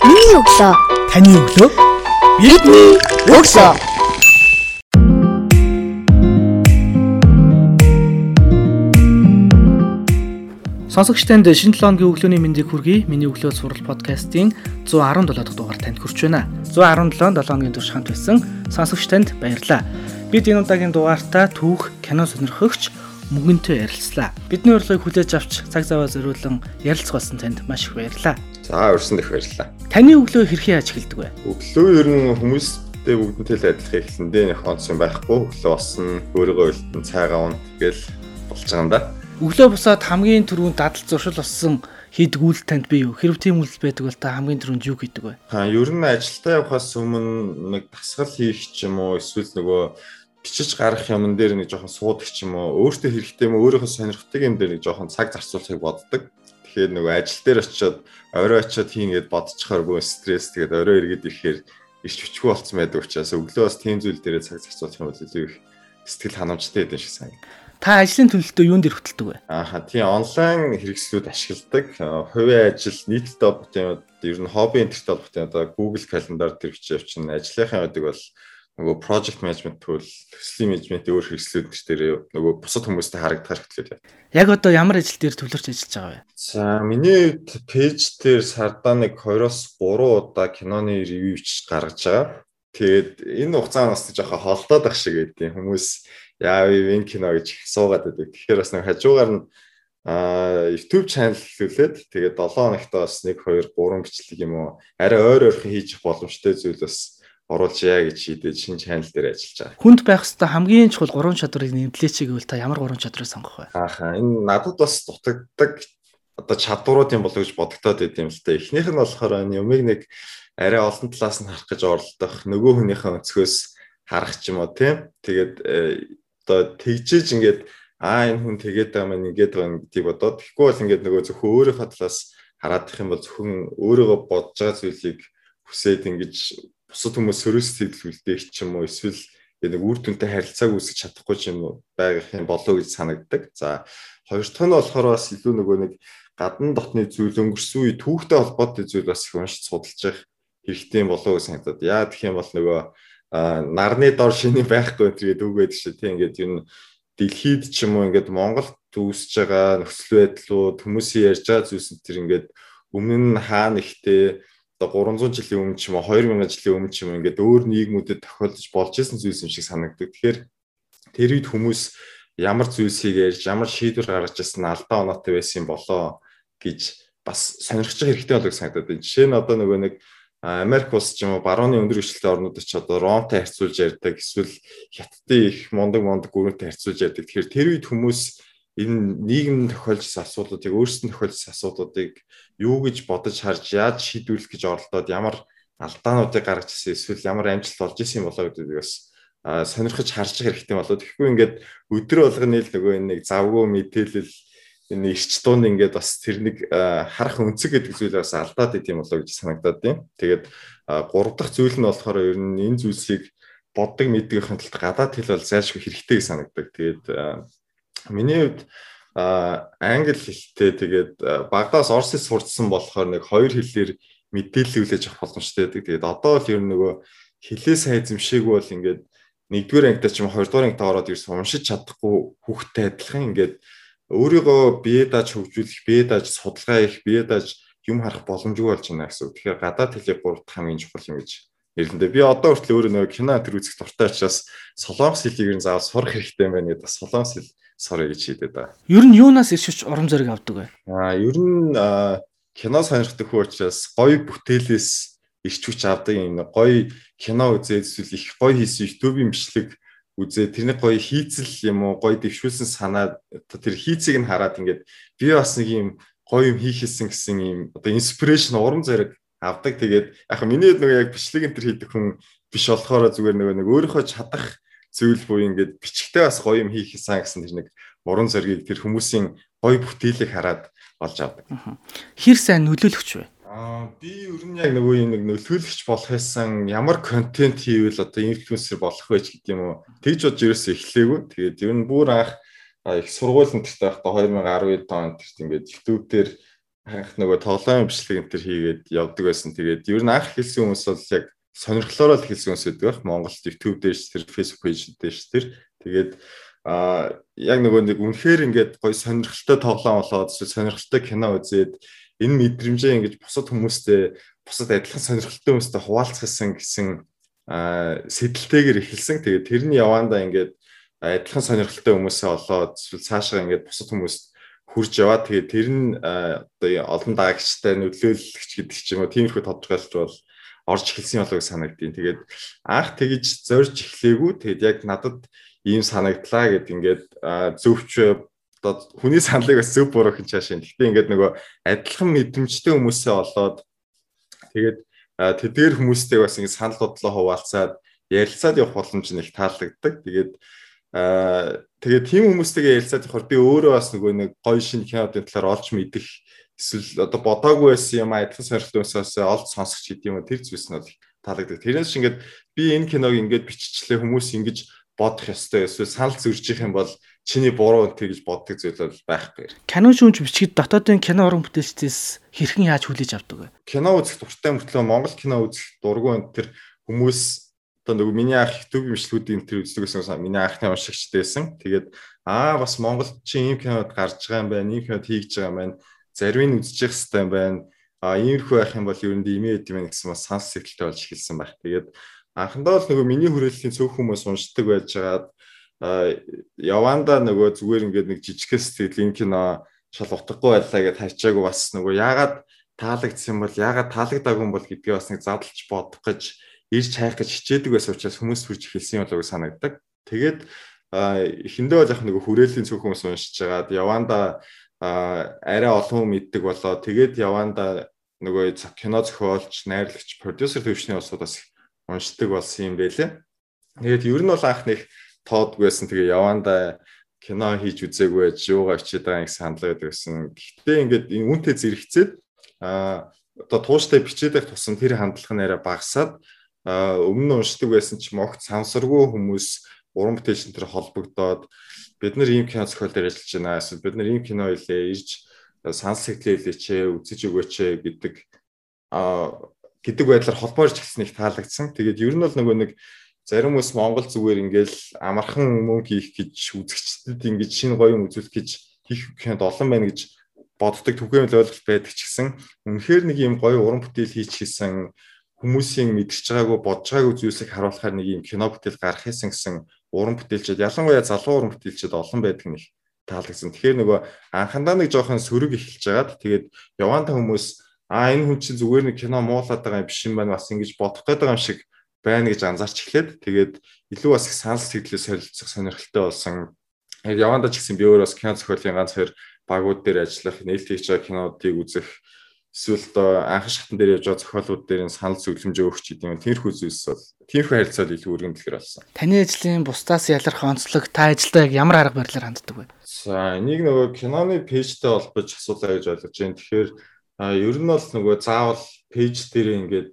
Миний өглөө. Таны өглөө Бидний өглөө. Сонсогч танд шинэ 7 өдрийн өглөөний мэндийг хүргэе. Миний өглөө сурал подкастын 117 дахь дугаар танд хүрч байна. 117 7 өдрийн турш хамт байсан сонсогч танд баярлалаа. Бид энэ удаагийн дугаартаа түүх, кино сонирхогч мөнгөнтэй ярилцлаа. Бидний урилгыг хүлээж авч цаг зав зориулан ярилцах болсон танд маш их баярлалаа. За урьсан дэх баярлалаа. Таны өглөө хэрхэн яаж эхэлдэг вэ? Өглөө ер нь хүмүүстэй бүгднтэй л адилхан эхэлсэндээ нэг онц юм байхгүй. Өглөө босно, өөрийгөө үлдэн цайгаа уун тэгэл болж байгаа юм да. Өглөө босоод хамгийн түрүүнд дадал зуршил болсон хийдэг үйл танд бий юу? Хэрв тийм үйл байдаг бол та хамгийн түрүүнд юу хийдэг вэ? Аа ер нь ажилдаа явахаас өмнө нэг дасгал хийх ч юм уу эсвэл нөгөө бичиж гарах юмн дээр нэг жоохон суудаг ч юм уу өөртөө хэрэгтэй юм өөрийнхөө сонирхдаг юм дээр нэг жоохон цаг зарцуулахыг боддог. Тэгэхээр нөгөө ажил дээр очиод орой очиод хийнгээд бодчихоор бөө стресс тэгээд орой эргээд ирэхээр иш хүчгүй болцсон байдаг учраас өглөө бас тийм зүйл дээр цаг зарцуулах юм бол илүү их сэтгэл ханамжтай байдаг шиг санагдав. Та ажлын төлөлтөө юунд дэр хөтэлдэг вэ? Ааха тийм онлайн хэрэгслүүд ашигладаг. Хувийн ажил нийтлэлтэй холбоотой юм ер нь хобби энтертэй холбоотой одоо Google календар тэр бичиж явчихна. Ажлынхаа байдаг бол нөгөө project management tool, төслийн менежментийн өөр хэрэгслүүд тэр нөгөө бусад хүмүүстэй харагдах хэрэгтлүүд яа. Яг одоо ямар ажил дээр төвлөрч ажиллаж байгаа вэ? За миний пэйж дээр сардаа нэг 2-оос 3 удаа киноны ревю ч гаргаж байгаа. Тэгээд энэ хугацаанд бас жоохон холдоод ах шиг байдیں۔ Хүмүүс яав энэ кино гэж суугаад байдаг. Тэгэхээр бас нэг хажуугаар нь а YouTube channel хэлүүлээд тэгээд 7 хоногтоо бас 1 2 3 бичлэг юм уу арай ойр ойрхон хийж боломжтой зүйл бас оруулъя гэж шийдээд шинэ channel дээр ажиллаж байгаа. Хүнд байх хэвээр хамгийн чухал гурван чадварыг нэмлээч гэвэл та ямар гурван чадварыг сонгох вэ? Ааха энэ надад бас дутагддаг одоо чадварууд юм болов гэж бодогдоод байт юм л та. Эхнийх нь болохоор юмыг нэг арай олон талаас нь харах гэж оролдох, нөгөө хүнийхээ өнцгөөс харах ч юм уу тийм. Тэгээд одоо тэгжээж ингээд аа энэ хүн тэгээд байгаа маань ингээд байгаа гэдгийг бодоод тэгэхгүй бол ингээд нөгөө зөвхөн өөрийнхөө талаас хараадах юм бол зөвхөн өөрийгөө бодож байгаа зүйлийг хүсээд ингэж бусад хүмүүс сөрөс сэтгэлүүлдэг ч юм уу эсвэл нэг үр дүнтэй харилцааг үүсгэж чадахгүй ч юм байх юм болоо гэж санагддаг. За хоёр дахь нь болохоор бас илүү нөгөө нэг гадна дотны зүйл өнгөрсөн үе түүхтэй холбоотой зүйл бас их уншиж судалж явах хэрэгтэй болоо гэж санагдаад. Яа гэх юм бол нөгөө нарны дор шиний байхгүй гэдэг үг байдаг шүү. Тийм ингээд ер нь дэлхийд ч юм уу ингээд Монголд үүсэж байгаа нөхцөл байдлууд хүмүүсийн ярьж байгаа зүйлс тэр ингээд өмнө нь хаана ихтэй одоо 300 жилийн өмнө ч юм уу 2000 жилийн өмнө ч юм ингээд өөр нийгмүүдэд тохиолдож болж исэн зүйлс юм шиг санагддаг. Тэгэхээр тэр үед хүмүүс ямар зүйлсийг ярьж ямар шийдвэр гаргаж ирсэн алдаа оноотой байсан юм болоо гэж бас сонирхож хэрэгтэй болог санагдаад байна. Жишээ нь одоо нөгөө нэг Америк улс ч юм уу барууны өндөр хүчтэй орнуудад ч одоо ромтой харьцуулж ярьдаг эсвэл хятадын их мундаг мундаг гүрэнтэй харьцуулж ярьдаг. Тэгэхээр тэр үед хүмүүс энэ нийгэмд тохиолжсэн асуудлуудыг өөрсдөнд тохиолжсэн асуудлуудыг юу гэж бодож харж яаж шийдвэрлэх гэж оролдоод ямар алдаануудыг гаргаж ирсэн эсвэл ямар амжилт олж ирсэн болоо гэдэг бас сонирхож харж хэрэгтэй болоо. Тэгэхгүй ингээд өдөр болгоны л нөгөө нэг завгүй мэдээлэл энэ ирч дунд ингээд бас тэр нэг харах өнцөг гэдэг зүйл бас алдаад идэм болоо гэж санагдаад тийм. Тэгээд гурав дахь зүйл нь болохоор ер нь энэ зүйлсийг боддог мэдгийнхэн талд гадаад хэл бол зайлшгүй хэрэгтэй гэж санагдаг. Тэгээд миний хувьд англи хэлтэй тэгээд багадаас орсыг сурцсан болохоор нэг хоёр хэлээр мэдээлэл үлээж авах боломжтой байдаг. Тэгээд одоо л ер нь нөгөө хэлээ сайн эзэмшээгүй бол ингээд нэгдүгээр ангидаа ч юм хоёрдугаар ангидаа ороод ирсэн уншиж чадахгүй хүүхдтэй адилхан ингээд өөрийгөө бие дааж хөгжүүлэх, бие дааж судалгаа хийх, бие дааж юм харах боломжгүй болж байна гэсэн үг. Тэгэхээр гадаад хэлийг гурав дахь хамгийн чухал юм гэж нэрлэндээ. Би одоо хүртэл өөрөө нөгөө кино төр үзэх дуртай учраас солонгос хэлийг нь заавал сурах хэрэгтэй юм байна гэдэг солонгос хэл сурах гэж шийдээд байгаа. Ер нь юунаас иршвч урам зориг авдаг вэ? Аа, ер нь кино сонирхдаг хүн учраас гоё бүтээлээс ирч хүч авдаг юм. Гоё кино үзээд эсвэл их гоё хийсэн YouTube-ийн бичлэг үзээ. Тэрний гоё хийцэл юм уу? Гоё дэвшүүлсэн санаа тэр хийцийг нь хараад ингээд би бас нэг юм гоё юм хийх хэлсэн гэсэн юм. Одоо инспирэшн урам зориг авдаг. Тэгээд яг миний нөгөө яг бичлэг энэ төр хийдэг хүн биш болохоор зүгээр нөгөө нэг өөрийнхөө чадах зүйл буюу ингээд бичгтээ бас гоё юм хийх гэсэн гэсэн тэр нэг урам зоригийг тэр хүмүүсийн гоё бүтээлийг хараад олж авдаг. Хэр сайн нөлөөлөгч вэ? Аа би ер нь яг нөгөө юм нэг нөлөөлөгч болох байсан ямар контент хийвэл одоо инфлюенсер болох вэ гэдэг юм уу. Тэгж бод ерөөсөө эхлэегүй. Тэгээд ер нь бүр анх их сургууль нутагтай байхдаа 2012 онд ингээд YouTube дээр анх нөгөө тоглоомын бичлэг энэ төр хийгээд явдаг байсан. Тэгээд ер нь анх хэлсэн хүмүүс бол яг сонирхлоороо л хэлсэн хүмүүс байдаг. Монголд YouTube дээр ч тэр Facebook page дээр ч тэр тэгээд а яг нөгөө нэг үнэхээр ингээд гоё сонирхолтой тоглоом болоод сонирхолтой кино үзээд энэ мэдрэмжээ ингэж бусад хүмүүстэй бусад адилхан сонирхолтой хүмүүстэй хуваалцсан гэсэн сэтэлтэйгээр эхэлсэн. Тэгээд тэрний яваандаа ингээд адилхан сонирхолтой хүмүүсээ олоод цаашаа ингээд бусад хүмүүст хурж яваа. Тэгээд тэр нь одоо олон даагчтай нөлөөлөгч гэдэг ч юм уу тиймэрхүү тодорхойлолт бол орж эхэлсэн болоо гэж санагдیں۔ Тэгээд анх тэгж зорж эхлэегүй. Тэгээд яг надад ийм санагдлаа гэд ингээд зөвч одоо хүний саналыг бас зөв буруу хэн чаашаа. Гэхдээ ингээд нөгөө адилхан мэдрэмжтэй хүмүүсээ олоод тэгээд тэдгээр хүмүүстэй бас ингээд санал бодлоо хуваалцаад ярилцаад явах боломж нь их таалагддаг. Тэгээд Аа тэгээд тийм хүмүүстэйгээ ярилцаад явахаар би өөрөө бас нөгөө нэг гоё шин кинодын талаар олж мэдэх эсвэл одоо бодоогүй байсан юм адилхан сонирхолтой хүмүүсээс олж сонсох ч гэдэм юм тэр зүйлс нь таалагддаг. Тэрнээс ингээд би энэ киног ингээд биччихлээ хүмүүс ингэж бодох ёстой эсвэл санал зөрж их юм бол чиний буруу тэгж боддог зүйл бол байхгүй. Кино шүүмж бичгээд дотоодын кино уран бүтээлчдээс хэрхэн яаж хүлээж авдаг вэ? Кино үзэх дуртай мөртлөө Монгол кино үзэх дургүй энэ тэр хүмүүс одоо нөгөө миний ах YouTube имжлүүдийн тэр үздэг гэсэн миний ахны уншигчтай байсан. Тэгээд аа бас Монголд чи ийм кинод гарч байгаа юм байна, ийм кинод хийж байгаа юм байна. Зарим нь үзчих хэвээр байна. А иймэрхүү байх юм бол ер нь имээ гэдэг юм гэсэн бас санс сэтгэлтэй болж эхэлсэн байх. Тэгээд анхандаа бол нөгөө миний хүрээллийн цөөх хүмүүс уншдаг байжгаад яванда нөгөө зүгээр ингээд нэг жижигхэн сэтгэл энэ кино шал утгагүй байлаа гэж хайчаагүй бас нөгөө яагаад таалагдсан бол яагаад таалагдаагүй юм бол гэдгээ бас нэг задлж бодох гэж ирж хайх гэж хичээдэг байсан учраас хүмүүс хүрч эхэлсэн юм болоо санагддаг. Тэгээд эхэндээ бол яг нэг хүрээллийн цөөх хүмүүс уншиж байгаад яванда арай олон хүн мэддэг болоо тэгээд яванда нөгөө кино зохиолч, найрлагч, продюсер төвчний улсууд бас уншдаг болсон юм байлээ. Тэгээд ер нь бол анх нэг тоодгүйсэн тэгээ яванда кино хийж үзээгүй байж юугаа хичээд байгаа гэсэн хандлага байдаг гэсэн. Гэхдээ ингээд энэ үнтэй зэрэгцээд а одоо тууштай бичээд байх тусам тэр хандлага нэрэ багасаад өмнө нь уншдаг байсан ч могт сансаргүй хүмүүс уран бүтээлч энэ холбогдоод бид нар ийм кино зохиол дээр ажиллаж байна. Эсвэл бид нар ийм кино илээ ирж санс сэтгэлээч үзэж өгөөч гэдэг а гэдэг байдлаар холбоорч хэлсэн их таалагдсан. Тэгээд ер нь бол нөгөө нэг зарим хүмүүс Монгол зүгээр ингээл амархан мөнгө хийх гэж үзэгчдэд ингэж шинэ гоё юм үзүүлэх гэж хийх кинод олон байна гэж боддог түгээмэл ойлголт байдаг ч гэсэн үнэхээр нэг юм гоё уран бүтээл хийч хийсэн хүмүүсийн мэдэрч байгаагүй бодж байгаагүй зүйлсийг харуулахаар нэг юм кино бүтээл гарах юмсан гэсэн уран бүтээлчд ялангуяа залуу уран бүтээлчд олон байдаг нэг таалагдсан. Тэгэхээр нөгөө анхандаа нэг жоохон сөрөг эхэлж байгаад тэгээд яваанта хүмүүс а энэ хүн чинь зүгээр нэг кино муулаад байгаа юм биш юм байна бас ингэж бодох гээд байгаа юм шиг байна гэж анзаарч эхлээд тэгээд илүү бас их санал сэтгэлээ солилцох сонирхолтой болсон. Яг яваанда ч гэсэн би өөрөө бас кино зохиолын ганц хоёр багууд дээр ажиллах, нээлт хийж байгаа кинодыг үзэх эсвэл одоо анхан шатан дээр явж байгаа зохиолууд дээр нь санал зөвлөмжөө өгч гэдэг юм. Тиймэрхүү зүйлс бол тиймэрхүү харилцаа илүү өргөндлөхөр болсон. Таны ажлын бусдаас ялах онцлог та ажилдаа яг ямар арга барилаар ханддаг вэ? За энийг нөгөө киноны пэйжтэй холбож асуулаа гэж ойлгож байна. Тэгэхээр ер нь бол нөгөө заавал пэйж дээр ингээд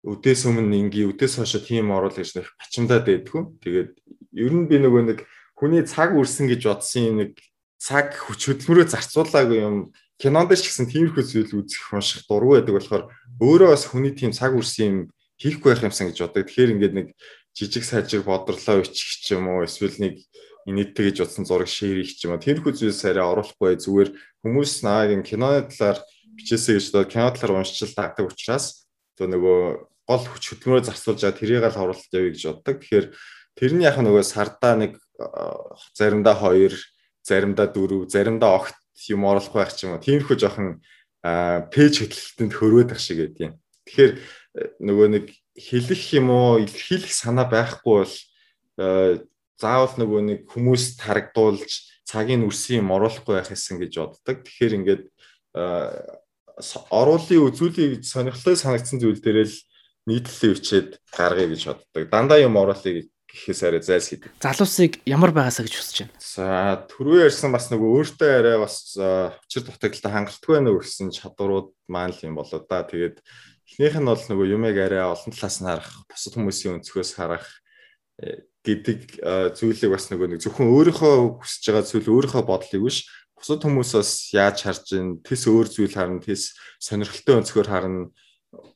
өдөөс өмнө ингийн өдөөс хойш тийм оруулах гэж нэг бачимдаад байдгүй. Тэгээд ер нь би нөгөө нэг хүний цаг үрсэн гэж бодсон нэг цаг хүч хөдөлмөрөө зарцуулаагүй юм кинонд ч гэсэн тиймэрхүү зүйл үзэх унших дургүй байдаг болохоор өөрөө бас хүний тийм цаг үрсэн юм хийхгүй байх юмсан гэж боддог. Тэгэхээр ингээд нэг жижиг сажиг бодрлоо бичих ч юм уу эсвэл нэг инээдтэй гэж бодсон зураг шеэр их ч юм уу тэрхүү зүйлс арай оруулахгүй зүгээр хүмүүс наа юм киноны талаар бичээсэй гэж одоо кино талаар уншчил таадаг учраас одоо нөгөө гол хүч хөдөлмөрөөр зарцуулж байгаа тэрийг л оруулалт явъя гэж боддог. Тэгэхээр тэрний яг нөгөө сардаа нэг заримдаа 2 заримдаа 4 заримдаа огт юм оруулах байх ч юм уу. Тиймэрхүү жоохон пэйж хөтөлбөртөнд хөрөөд ах шиг байдیں۔ Тэгэхээр э, нөгөө нэг хэлэх юм уу, илэрхийлэх санаа байхгүй бол заавал нөгөө нэг хүмүүст харагдуулж цагийн үрсэн юм оруулахгүй байх гэсэн гэж боддог. Тэгэхээр ингээд оруулын үзүүлэх сонирхолтой санагдсан зүйл дээр л нийтлэлээ бичээд гаргая гэж боддог. Дандаа юм оруулъя гэхээс арай зайлс хийдэг. Залуусыг ямар байгаасаа гэж хүсэж байна. За түрүү ярьсан бас нөгөө өөртөө арай бас учир дутагдaltaй хангалтгүй байна уу гэсэн чадварууд маань л юм болоо да. Тэгээд эхнийх нь бол нөгөө юмэг арай олон талаас нь харах, бусад хүмүүсийн өнцгөөс харах э, гэдэг зүйлийг бас нөгөө нэг зөвхөн өөрийнхөө хүсэж байгаа зүйл өөрийнхөө бодлыг биш бусад хүмүүс бас яаж харж ин тэс өөр зүйл харна, тэс сонирхолтой өнцгөр харна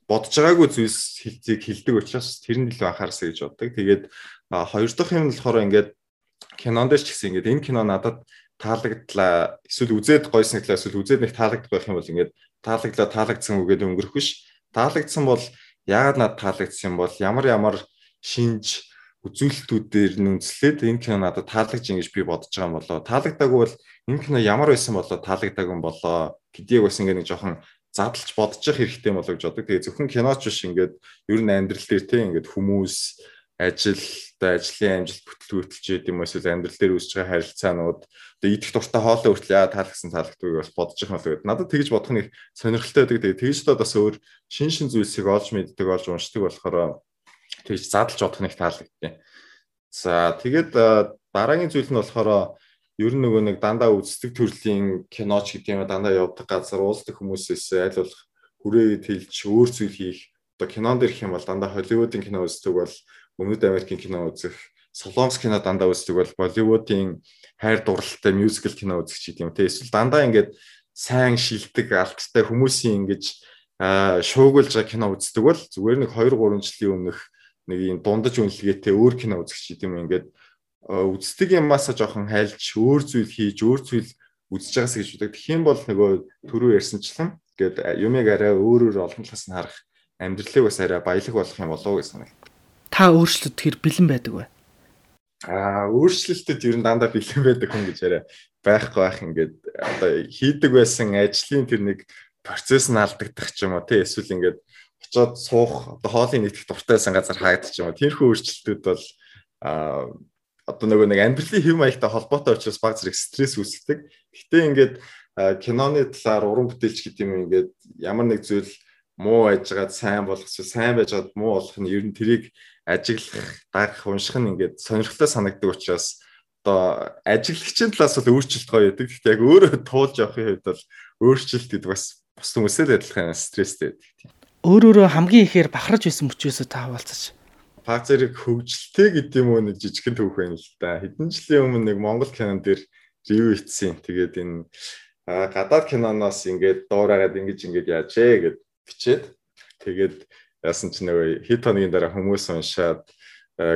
бодож байгаагүй зүйлс хэлцгийг хэлдэг учраас тэр нь илүү анхаарсаа гэж боддог. Тэгээд хоёр дахь юм нь болохоор ингээд кинонд ч гэсэн ингээд энэ кино надад таалагдлаа эсвэл үзээд гойсон гэхлээр эсвэл үзээд нэг таалагдах байх юм бол ингээд таалагдлаа таалагдсан үгээд өнгөрөх биш. Таалагдсан бол яагаад надад таалагдсан юм бол ямар ямар шинж үзүүлэлтүүдээр нь үндэслээд энэ кино надад таалагдж ингэж би бодож байгаа юм болоо. Таалагдаагүй бол энэ кино ямар байсан болоо таалагдаагүй юм болоо гэдгийг бас ингэ нэг жоохон задлж бодож явах хэрэгтэй болоо гэж боддог. Тэгээ зөвхөн киноч биш ингээд ер нь амьдрал дээр те ингээд хүмүүс ажилда ажлын амжилт бүтлгүүтэлж идэм юм эсвэл амьдрал дээр үүсэж байгаа харилцаанууд одоо идэх дуртай хоолой хүртэл яа таалагдсан таалагддаг бас бодож явах болоо гэдэг. Надад тэгж бодох нэг сонирхолтой байдаг. Тэгээ тэгж л бас өөр шин шин зүйлсийг олж мэддэг олж уншдаг болохоор тэгж задлж бодох нэг таалагдтыг. За тэгээд дараагийн зүйл нь болохоор ер нь нөгөө нэг дандаа үздэг төрлийн киноч гэдэг юм дандаа явдаг газар уулздаг хүмүүсээс аль болох хүрээ тэлж өөр зүйл хийх. Одоо кинон дэр их юм бол дандаа Холливуудын кино үздэг бол Өмнөд Америкийн кино үзэх Солонгос кино дандаа үздэг бол Болливуудын хайр дурлалтай мюзикл кино үзэх ч гэдэг юм те эсвэл дандаа ингээд сайн шилдэг алттай хүмүүсийн ингэж шуугуулж байгаа кино үздэг бол зүгээр нэг 2 3 жилийн өмнөх нэг юм дундаж үнэлгээтэй өөр кино үзэх ч гэдэм юм ингээд үздэг юмасаа жоохон хайлж өөр зүйл хийж өөр зүйл үзэж байгаас гэж боддог. Тэгэх юм бол нөгөө түрүү ярьсанчлан ингээд юмыг арай өөрөөр олон талаас нь харах амьдралыг бас арай баялаг болох юм болов уу гэж санагд. Та өөрчлөлт тэр бэлэн байдаг вэ? Аа өөрчлөлтөд ер нь дандаа бэлэн байдаг хүн гэж арай байхгүй байх ингээд одоо хийдэг байсан ажлын тэр нэг процесс нь алдагдах ч юм уу тий эсвэл ингээд очоод суух одоо хоолын нэгтгэх дуртайсан газар хаагдчих юм. Тэрхүү өөрчлөлтүүд бол а одоо нөгөө нэг амьдралын хэв маягтай холбоотой учраас баг зэрэг стресс үүсгдэг. Гэтэ ингээд киноны талаар уран бүтээлч гэдэг юм ингээд ямар нэг зүйл муу байжгаад сайн эсвэл сайн байжгаад муу болох нь ер нь тэрийг ажиглах, дагах, унших нь ингээд сонирхолтой санагддаг учраас одоо ажиглагчийн талаас бол өөрчлөлт гоё байдаг. Гэхдээ яг өөрөө туулж явахын хувьд бол өөрчлөлт гэдэг бас бус хүмүүстэй адилхан стресстэй байдаг өөр өөрө хамгийн ихээр бахарж байсан мөчөөсөө та хаваалцаж. Баг зэрэг хөгжилтэй гэдэг юм уу нэг жижигхэн төвх байна л да. Хэдэн жилийн өмнө нэг Монгол кинон дээр ревю хийсэн. Тэгээд энэ гадаад киноноос ингээд дуурайгаад ингэж ингэж яажээ гэд бичээд тэгээд яасан ч нөгөө хит хоногийн дараа хүмүүс уншаад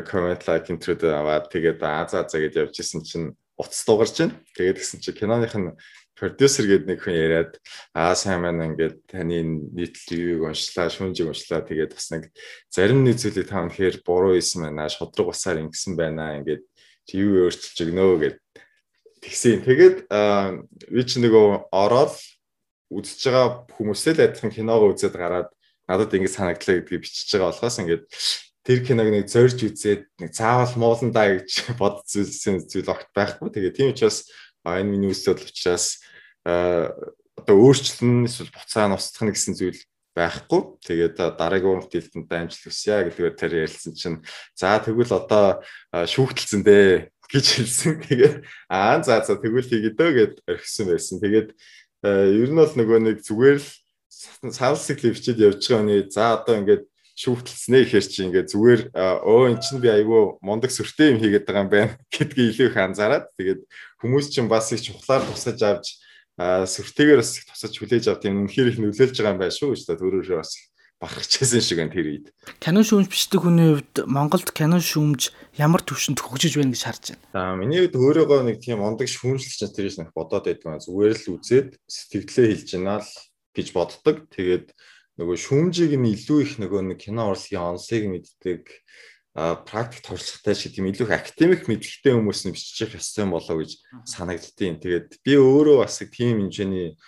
коммент лайк интрод аваад тэгээд аа за за гэж явж исэн чинь утас дугарч байна. Тэгээд гисэн чи киноных нь продюсер гээд нэг хүн яриад аа сайн маань ингээд таны нийтлэлийг уншлаа, шүүнжийг уншлаа. Тэгээд бас нэг зарим нэг зүйлийг та өнөхөр буруу хийсэн байна. Шодрог усаар ингэсэн байна. Ингээд чи юу өөрчилж өгнөө гэд тэгсэн. Тэгээд би чи нөгөө ороод үзэж байгаа хүмүүстэй л адилхан киногоо үзээд гараад надад ингэ санагдлаа гэдгийг бичиж байгаа болохоос ингээд тэр киног нэг зорж үзээд нэг заавал мууландаа гэж бодсон зүйл огт байхгүй. Тэгээ тийм учраас энэ миний үсэл учраас одоо өөрчлөн эсвэл буцаа нустах гэсэн зүйл байхгүй. Тэгээд дараагийн уран бүтээлтэнд амжилт хүсье гэдгээр тэр ярилцсан чинь за тэгвэл одоо шүүхтэлцэн дээ гэж хэлсэн. Тэгээд аа за за тэгвэл хийгээ дөө гэд орхисон байсан. Тэгээд ер нь бол нөгөө нэг зүгээр л савсыг левчэд явж байгаа хүний за одоо ингээд шүүхтэлснэ гэхэр чи ингээд зүгээр өө эн чинь би айгүй мундаг сөртэй юм хийгээд байгаа юм байна гэдгийг илүү их анзаараад тэгээд хүмүүс чинь бас их чухлаар тусаж авч сүртэйгээр бас тусаж хүлээж авт юм үнэхээр их нөлөөлж байгаа юм байна шүү гэж та төрөөрөө бас бахарчээсэн шиг байна тэр үед. Canon шүүмж бичдэг хүний хувьд Монголд Canon шүүмж ямар төвшөнд хөгжиж байна гэж харж байна. За миний хувьд өөрөөгөө нэг тийм ондаг шүүмжлэгч тэрээс нэг бодоод байдгаа зүгээр л үзээд сэтгэлдээ хэлж гинаа л гэж боддог. Тэгээд нөгөө шүүмжийг нь илүү их нөгөө нэг кино урлагийн онцлог мэддэг практик туршлагатай шиг тийм илүү их академик мэдлэгтэй хүмүүс нь биччих ёстой болоо гэж санагддیں۔ Тэгээд би өөрөө бас тийм хэмжээний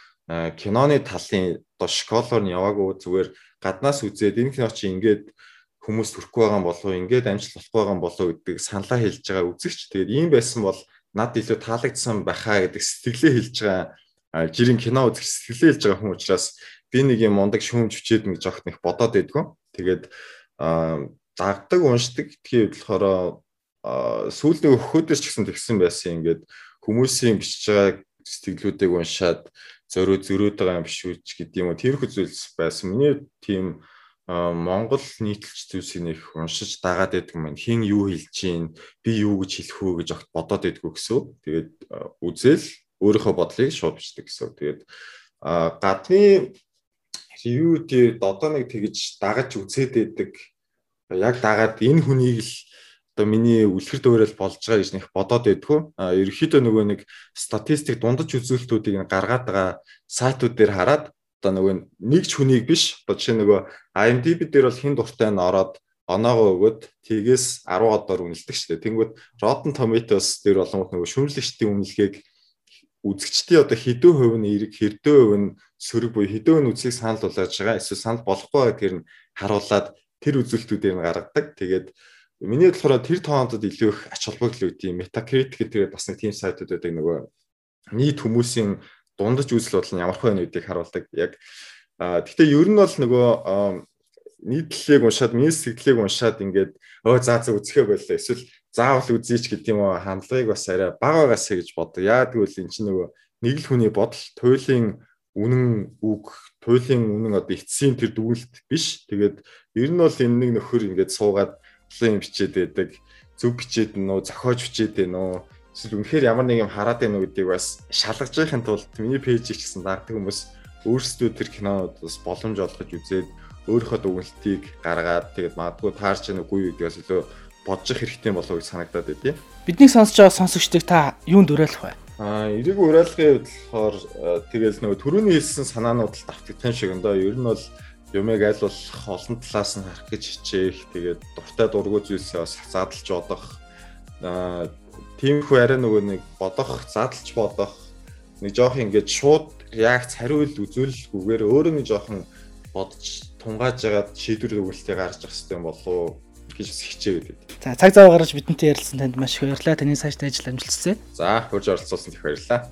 киноны талын одоо школоор нь яваагүй зүгээр гаднаас үзээд энэ кино чи ингээд хүмүүс төрөхгүй байгаа юм болов уу ингээд амжилт болохгүй байгаа юм болов уу гэдэг саналаа хэлж байгаа үзэгч. Тэгээд ийм байсан бол над илүү таалагдсан байхаа гэдэг сэтгэлээ хэлж байгаа жирийн кино үзэх сэтгэлээ хэлж байгаа хүн учраас би нэг юм мундаг шүүмж хүчээд нэг жоохт нэг бодоод байдгүй. Тэгээд дагдаг уншдаг гэдгийг болохоор сүүлийн өгөхөөдөөс ч гэсэн тэгсэн байсан ингээд хүмүүсийн бичиж байгаа сэтгэлүүдийг уншаад зөрөө зөрөөд байгаа юм биш үү гэдэг юм уу тэрхүү зүйлс байсан. Миний тийм Монгол нийтлэлч зүйлсийг нэг уншиж дагаад байдаг юм. Хин юу хэлж чинь би юу гэж хэлэх үү гэж огт бодоод байдгүй гэсэн. Тэгээд үзэл өөрийнхөө бодлыг шууд бичдэг гэсэн. Тэгээд гадны юу тий одоо нэг тэгж дагаж үзээд байдаг яг дагаад энэ хүнийг л одоо миний үлгэр дуурайл болж байгаа гэж нэг бодоод байдгүй. А ерөөхдөө нөгөө нэг статистик дундаж үзүүлэлтүүдийг гаргаад байгаа сайтууд дээр хараад одоо нөгөө нэг ч хүнийг биш одоо жишээ нөгөө IMDb дээр бол хин дуртай нь ороод оноогоо өгөөд тгээс 10 одоор үнэлдэг шүү дээ. Тэнгүүд Rotten Tomatoes дээр болонгот нөгөө шүүмжлэгчдийн үнэлгээг үзэгчдийн одоо хэдэн хувь нь эрг, хэдэн хувь нь сөрөг буюу хэдэн хувь нь үзлийг санал болгож байгаа. Эсвэл санал болохгүй гэдгээр нь харуулад тэр үзүүлэлтүүдээр нь гаргадаг. Тэгээд миний болохоор тэр тоондод илүү их ач холбогдол үүдий. Metacritic гэдэг бас нэг тийм сайтууд байдаг нөгөө нийт хүмүүсийн дундаж үзэл бодол нь ямар хөө нүдийг харуулдаг. Яг гэхдээ ер нь бол нөгөө нийтлэлийг уншаад, миний сэтгэлийг уншаад ингээд өө заа заа үзэхэ боллоо. Эсвэл заавал үзээч гэдэг юм уу хандлагыг бас арай бага байгаасаа гэж боддог. Яа тэгвэл эн чинь нөгөө нэг л хүний бодол, туйлын үнэн үг, туйлын үнэн одоо эцсийн тэр дүгнэлт биш. Тэгээд ер нь бол энэ нэг нөхөр ингээд суугаад плейн бичээд байдаг. Зөв бичээд нөө зохиож бичээд байна уу? Эсвэл үнэхээр ямар нэг юм хараад байна уу гэдгийг бас шалгаж байхын тулд миний пэйжийг ч гэсэн дагдаг хүмүүс өөрсдөө тэр кинонод бас боломж олгож үзээд өөрийнхөө дүгнэлтийг гаргаад тэгээд магадгүй таарч яах үгүй гэдгээс илүү бодож хэрэгтэй болов уу гэж санагдаад байдیں۔ Биднийг сонсож байгаа сонсогчдыг та юунд уриалах вэ? Аа, эрийг уриалгын хувьд болохоор тэгэл нөгөө түрүүний хэлсэн санаанууд л давтагдсан шиг өндөө ер нь бол юмэг аль болох олон талаас нь харах гэж хичээх тэгээд дуртай дургүй зүйлсээ бас задлж бодох. Аа тиймэрхүү арай нөгөө нэг бодох задлж бодох нэг жоох ингээд шууд реакц хариулт үзүүлэлгүйгээр өөрөө нэг жоохон бодож тунгааж ягаад шийдвэр өгүүлэлтээ гаргаж авах хэрэгтэй болов гэж бас хичээ гэдэг. За цаг зав гаргаж бидэнтэй ярилцсан танд маш их баярлалаа. Таны цаашд ажил амжилт хүсье. За хурж оролцуулсан их баярлалаа.